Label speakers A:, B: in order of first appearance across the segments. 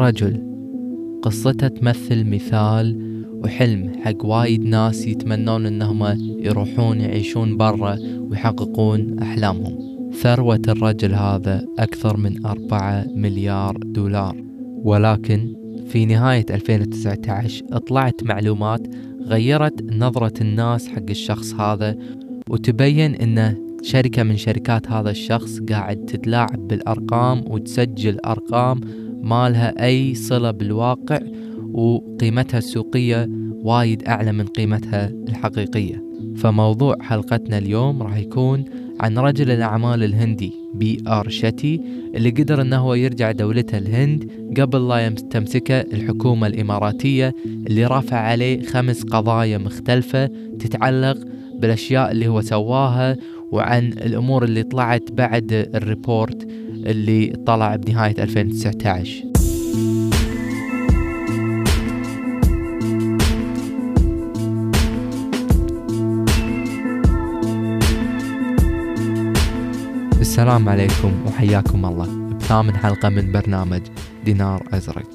A: رجل. قصته تمثل مثال وحلم حق وايد ناس يتمنون إنهم يروحون يعيشون برا ويحققون أحلامهم. ثروة الرجل هذا أكثر من أربعة مليار دولار. ولكن في نهاية 2019 طلعت معلومات غيرت نظرة الناس حق الشخص هذا وتبين انه شركة من شركات هذا الشخص قاعد تتلاعب بالأرقام وتسجل أرقام ما لها أي صلة بالواقع وقيمتها السوقية وايد أعلى من قيمتها الحقيقية. فموضوع حلقتنا اليوم راح يكون عن رجل الأعمال الهندي بي آر شتي اللي قدر أنه يرجع دولته الهند قبل لا تمسكه الحكومة الإماراتية اللي رافع عليه خمس قضايا مختلفة تتعلق بالأشياء اللي هو سواها وعن الأمور اللي طلعت بعد ال report. اللي طلع بنهاية 2019 السلام عليكم وحياكم الله. بثامن حلقة من برنامج دينار أزرق.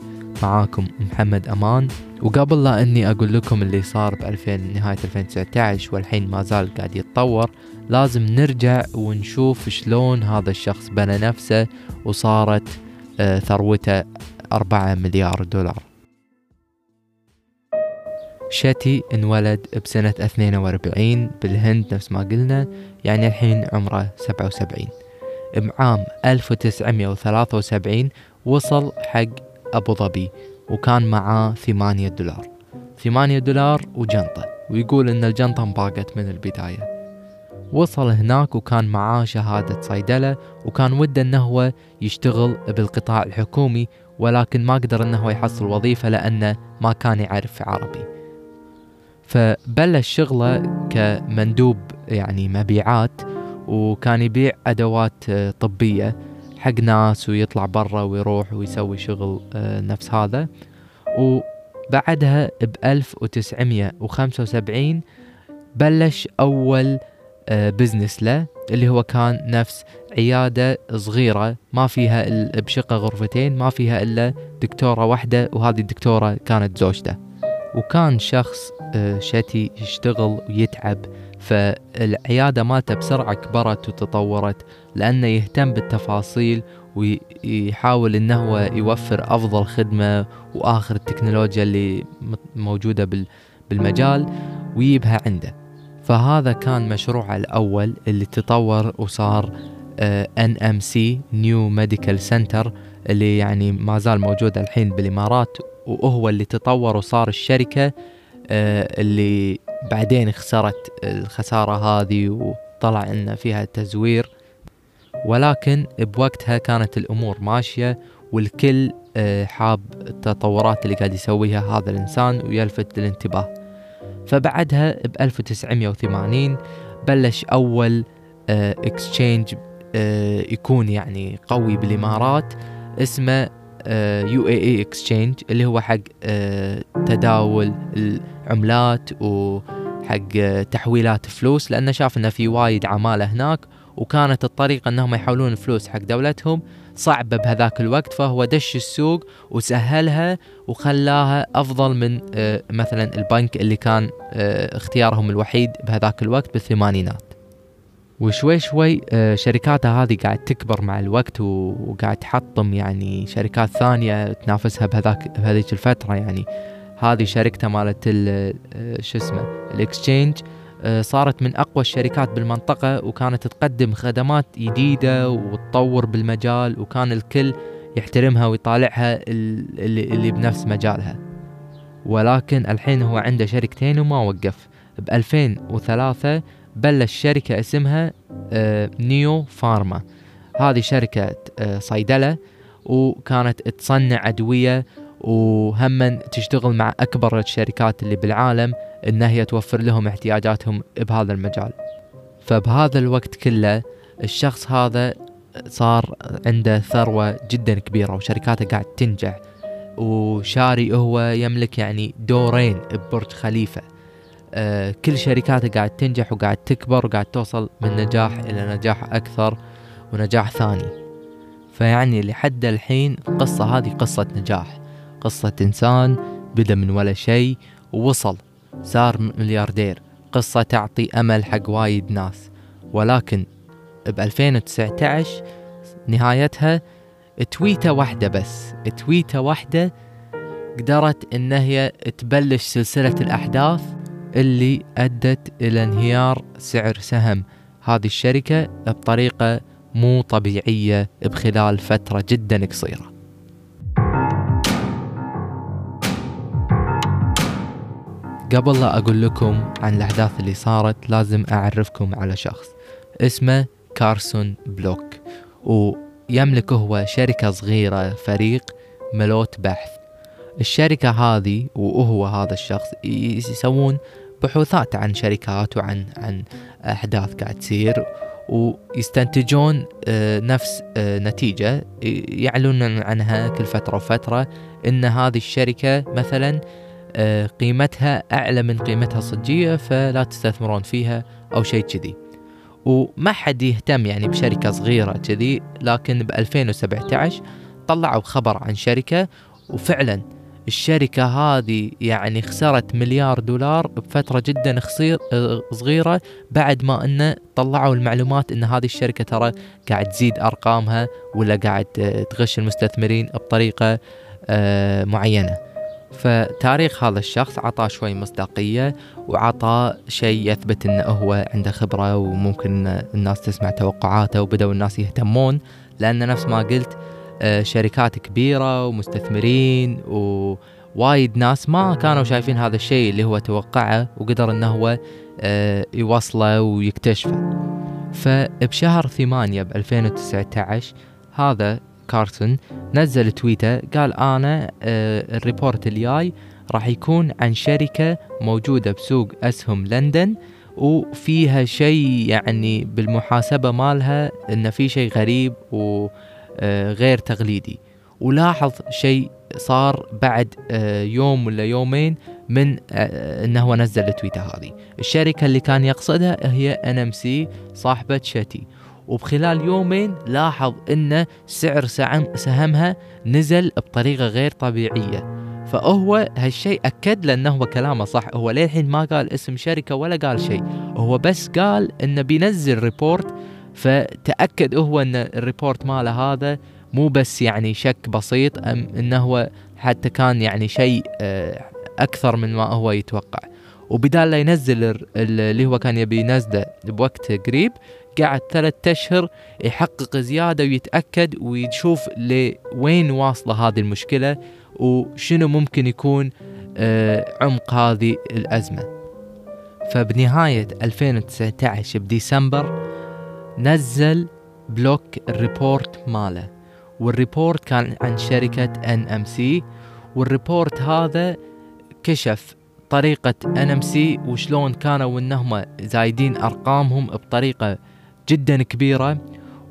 A: معاكم محمد أمان. وقبل لا أني أقول لكم اللي صار ب 2000 نهاية 2019 والحين ما زال قاعد يتطور لازم نرجع ونشوف شلون هذا الشخص بنى نفسه وصارت آه، ثروته أربعة مليار دولار. شتي انولد بسنة 42 بالهند نفس ما قلنا يعني الحين عمره 77 بعام 1973 وصل حق أبو ظبي وكان معاه ثمانية دولار. ثمانية دولار وجنطة. ويقول إن الجنطة انباقت من البداية. وصل هناك وكان معاه شهادة صيدلة وكان وده إنه هو يشتغل بالقطاع الحكومي ولكن ما قدر إنه يحصل وظيفة لأنه ما كان يعرف عربي. فبلش شغله كمندوب يعني مبيعات وكان يبيع أدوات طبية. حق ناس ويطلع برا ويروح ويسوي شغل آه، نفس هذا. وبعدها ب 1975 بلش أول بزنس له اللي هو كان نفس عيادة صغيرة ما فيها بشقة غرفتين ما فيها إلا دكتورة واحدة وهذه الدكتورة كانت زوجته. وكان شخص آه، شتي يشتغل ويتعب فالعيادة مالته بسرعة كبرت وتطورت لأنه يهتم بالتفاصيل ويحاول إنه يوفر أفضل خدمة وآخر التكنولوجيا اللي موجودة بالمجال ويجيبها عنده. فهذا كان مشروعه الأول اللي تطور وصار NMC New Medical Center اللي يعني ما زال موجود الحين بالإمارات وهو اللي تطور وصار الشركة آه، اللي بعدين خسرت الخسارة هذه وطلع إن فيها تزوير. ولكن بوقتها كانت الأمور ماشية والكل آه، حاب التطورات اللي قاعد يسويها هذا الإنسان ويلفت الانتباه. فبعدها ب 1980 بلش أول exchange آه، آه، يكون يعني قوي بالإمارات اسمه UAE Exchange اللي هو حق آه، تداول العملات وحق تحويلات فلوس لأنه شاف إنه في وايد عمالة هناك وكانت الطريقة إنهم يحولون فلوس حق دولتهم صعبة بهذاك الوقت فهو دش السوق وسهلها وخلاها أفضل من آه، مثلا البنك اللي كان آه، اختيارهم الوحيد بهذاك الوقت بالثمانينات. وشوي شوي آه، شركاته هذه قاعد تكبر مع الوقت وقاعد تحطم يعني شركات ثانية تنافسها بهذاك بهذيك الفترة يعني. هذه شركته مالت شو اسمه ال exchange آه، صارت من أقوى الشركات بالمنطقة وكانت تقدم خدمات جديدة وتطور بالمجال وكان الكل يحترمها ويطالعها اللي, اللي بنفس مجالها. ولكن الحين هو عنده شركتين وما وقف. ب 2003 بلش شركة اسمها آه، NeoPharma. هذه شركة آه، صيدلة وكانت تصنع أدوية وهما تشتغل مع أكبر الشركات اللي بالعالم إن هي توفر لهم احتياجاتهم بهذا المجال. فبهذا الوقت كله الشخص هذا صار عنده ثروة جدا كبيرة وشركاته قاعد تنجح. وشاري هو يملك يعني دورين ببرج خليفة. كل شركاته قاعد تنجح وقاعد تكبر وقاعد توصل من نجاح إلى نجاح أكثر ونجاح ثاني. فيعني لحد الحين القصة هذه قصة نجاح قصة إنسان بدأ من ولا شيء ووصل صار ملياردير. قصة تعطي أمل حق وايد ناس. ولكن ب 2019 نهايتها تويتة واحدة بس تويتة واحدة قدرت إن هي تبلش سلسلة الأحداث اللي أدت إلى انهيار سعر سهم. هذه الشركة بطريقة مو طبيعية بخلال فترة جدا قصيرة. قبل لا أقول لكم عن الأحداث اللي صارت لازم أعرفكم على شخص اسمه كارسون بلوك ويملك هو شركة صغيرة فريق ملوت بحث. الشركة هذه وهو هذا الشخص يسوون بحوثات عن شركات وعن عن أحداث قاعد تصير ويستنتجون آه، نفس آه، نتيجة يعلنون عنها كل فترة وفترة إن هذه الشركة مثلا آه، قيمتها أعلى من قيمتها الصجية فلا تستثمرون فيها أو شيء كذي. وما حد يهتم يعني بشركة صغيرة كذي لكن ب 2017 طلعوا خبر عن شركة وفعلا الشركة هذه يعني خسرت مليار دولار بفترة جدا صغيرة بعد ما انه طلعوا المعلومات إن هذه الشركة ترى قاعد تزيد أرقامها ولا قاعد تغش المستثمرين بطريقة آه، معينة. فتاريخ هذا الشخص عطاه شوي مصداقية وعطاه شيء يثبت انه هو عنده خبرة وممكن الناس تسمع توقعاته وبدأوا الناس يهتمون. لأن نفس ما قلت شركات كبيرة ومستثمرين ووايد ناس ما كانوا شايفين هذا الشيء اللي هو توقعه وقدر إنه هو آه، يوصله ويكتشفه. فبشهر ثمانية ب 2019 هذا كارسون نزل تويته قال أنا آه، الريبورت الجاي راح يكون عن شركة موجودة بسوق أسهم لندن وفيها شيء يعني بالمحاسبة مالها انه في شيء غريب و آه، غير تقليدي. ولاحظ شيء صار بعد آه، يوم ولا يومين من آه، إنه هو نزل التويته هذه. الشركة اللي كان يقصدها هي NMC صاحبها شتي. وبخلال يومين لاحظ إن سعر سهمها نزل بطريقة غير طبيعية. فهو هالشيء أكد لأنه هو كلامه صح. هو للحين ما قال اسم شركة ولا قال شيء. هو بس قال انه بينزل report فتأكد هو أن الريبورت ماله هذا مو بس يعني شك بسيط أم أنه هو حتى كان يعني شيء آه، أكثر من ما هو يتوقع. وبدال لا ينزل اللي هو كان يبي ينزله بوقت قريب قعد ثلاثة أشهر يحقق زيادة ويتأكد ويشوف لوين واصلة هذه المشكلة وشنو ممكن يكون آه، عمق هذه الأزمة. فبنهاية 2019 بديسمبر نزل بلوك ال report ماله. وال report كان عن شركة NMC وال report هذا كشف طريقة NMC وشلون كانوا إنهم زايدين أرقامهم بطريقة جدا كبيرة.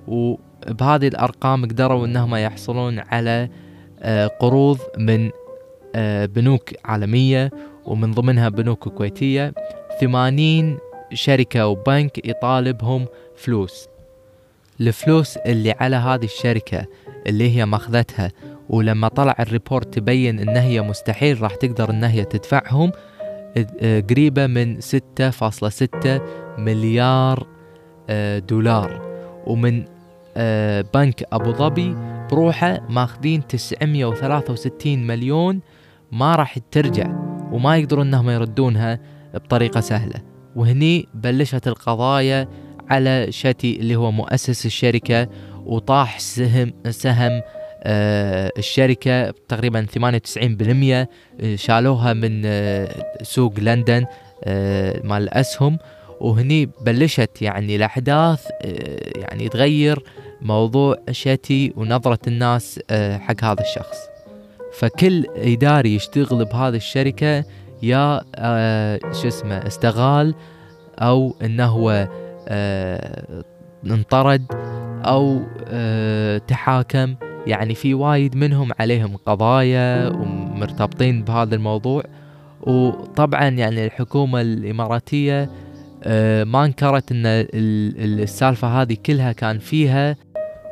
A: وبهذه الأرقام قدروا إنهم يحصلون على آه، قروض من آه، بنوك عالمية ومن ضمنها بنوك كويتية. ثمانين شركة وبنك يطالبهم فلوس. الفلوس اللي على هذه الشركة اللي هي ماخذتها ولما طلع الريبورت تبين إن هي مستحيل راح تقدر إن هي تدفعهم آه، قريبة من 6.6 مليار آه، دولار. ومن آه، بنك أبو ظبي بروحه ماخذين 963 مليون ما راح ترجع وما يقدرون إنهم يردونها بطريقة سهلة. وهني بلشت القضايا على شاتي اللي هو مؤسس الشركة وطاح سهم سهم آه الشركة تقريبا 98% آه، شالوها من آه سوق لندن مال الأسهم وهني بلشت يعني الأحداث يعني تغير موضوع شاتي ونظرة الناس حق هذا الشخص. فكل إداري يشتغل بهذه الشركة يا آه شو اسمه استغال أو إنه هو آه، انطرد أو آه، تحاكم. يعني في وايد منهم عليهم قضايا ومرتبطين بهذا الموضوع. وطبعا يعني الحكومة الإماراتية ما انكرت إن السالفة هذه كلها كان فيها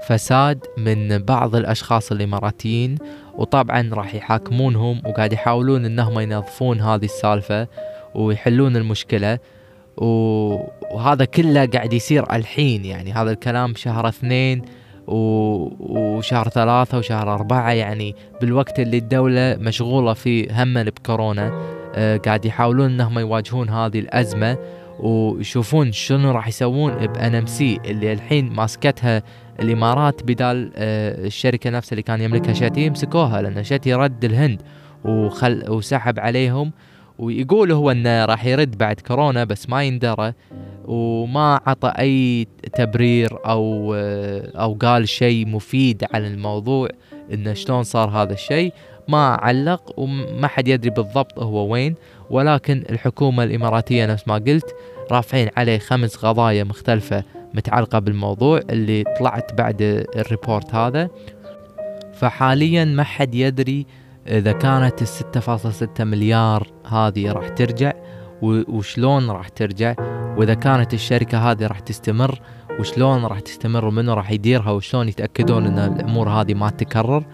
A: فساد من بعض الأشخاص الإماراتيين. وطبعا راح يحاكمونهم وقاعد يحاولون إنهم ينظفون هذه السالفة ويحلون المشكلة. وهذا كله قاعد يصير الحين يعني. هذا الكلام شهر اثنين وشهر ثلاثة وشهر أربعة يعني. بالوقت اللي الدولة مشغولة فيه هما بكورونا آه قاعد يحاولون إنهم يواجهون هذه الأزمة ويشوفون شنو راح يسوون بان ام سي اللي الحين ماسكتها الإمارات بدال آه الشركة نفسها اللي كان يملكها شاتي يمسكوها لأن شاتي رد الهند وخل وسحب عليهم ويقول هو إنه راح يرد بعد كورونا بس ما يندرى وما عطى أي تبرير أو آه، أو قال شيء مفيد عن الموضوع انه شلون صار هذا الشيء. ما علق وما حد يدري بالضبط هو وين ولكن الحكومة الإماراتية نفس ما قلت رافعين عليه خمس قضايا مختلفة متعلقة بالموضوع اللي طلعت بعد الريبورت هذا. فحاليا ما حد يدري إذا كانت الستة فاصلة ستة مليار هذه راح ترجع وشلون راح ترجع وإذا كانت الشركة هذه راح تستمر وشلون راح تستمر ومنو راح يديرها وشلون يتأكدون أن الأمور هذه ما تتكرر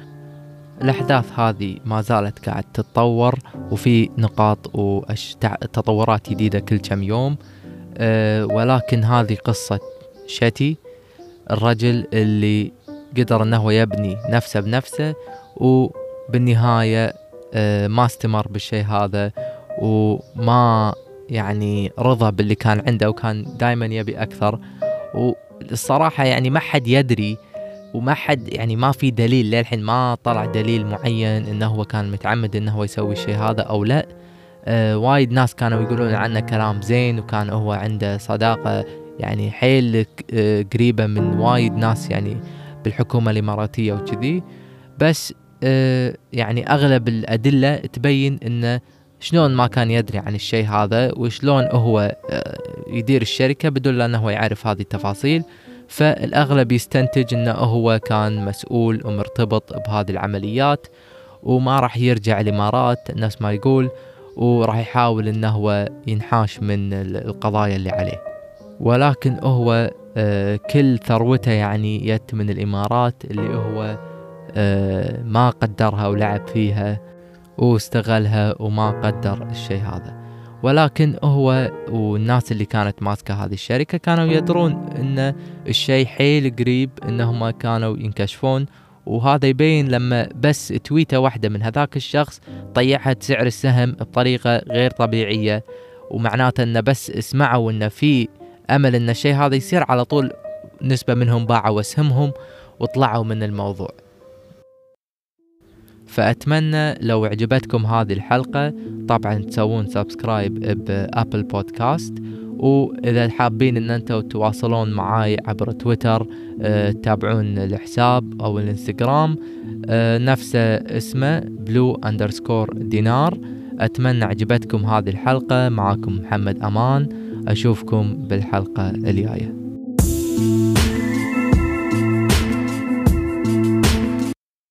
A: الأحداث هذه ما زالت قاعد تتطور وفي نقاط وتطورات جديدة كل كم يوم. أه ولكن هذه قصة شتي الرجل اللي قدر إنه يبني نفسه بنفسه وبالنهاية أه ما استمر بالشيء هذا وما يعني رضى باللي كان عنده وكان دائما يبي أكثر. والصراحة يعني ما حد يدري وما حد يعني ما في دليل للحين ما طلع دليل معين إنه هو كان متعمد إنه هو يسوي الشيء هذا أو لا. آه وايد ناس كانوا يقولون عنه كلام زين وكان هو عنده صداقة يعني حيل آه قريبة من وايد ناس يعني بالحكومة الإماراتية وكذي. بس آه يعني أغلب الأدلة تبين أنه شلون ما كان يدري عن الشيء هذا وشلون هو آه يدير الشركة بدون أنه يعرف هذه التفاصيل. فالأغلب يستنتج أنه هو كان مسؤول ومرتبط بهذه العمليات وما راح يرجع الإمارات نفس ما يقول وراح يحاول أنه هو ينحاش من القضايا اللي عليه. ولكن هو آه، كل ثروته يعني يت من الإمارات اللي هو آه، ما قدرها ولعب فيها واستغلها وما قدر الشيء هذا. ولكن هو والناس اللي كانت ماسكة هذه الشركة كانوا يدرون إن الشيء حيل قريب إنهم كانوا ينكشفون. وهذا يبين لما بس تويتة واحدة من هذاك الشخص طيحت سعر السهم بطريقة غير طبيعية. ومعناته انه بس سمعوا انه في أمل إن الشيء هذا يصير على طول نسبة منهم باعوا اسهمهم وطلعوا من الموضوع. فأتمنى لو عجبتكم هذه الحلقة طبعا تسوون subscribe ب Apple Podcast. وإذا حابين أن أنتم تواصلون معاي عبر تويتر تتابعون الحساب أو الإنستغرام أه نفسه اسمه blue underscore دينار أتمنى عجبتكم هذه الحلقة. معاكم محمد أمان. أشوفكم بالحلقة الجاية.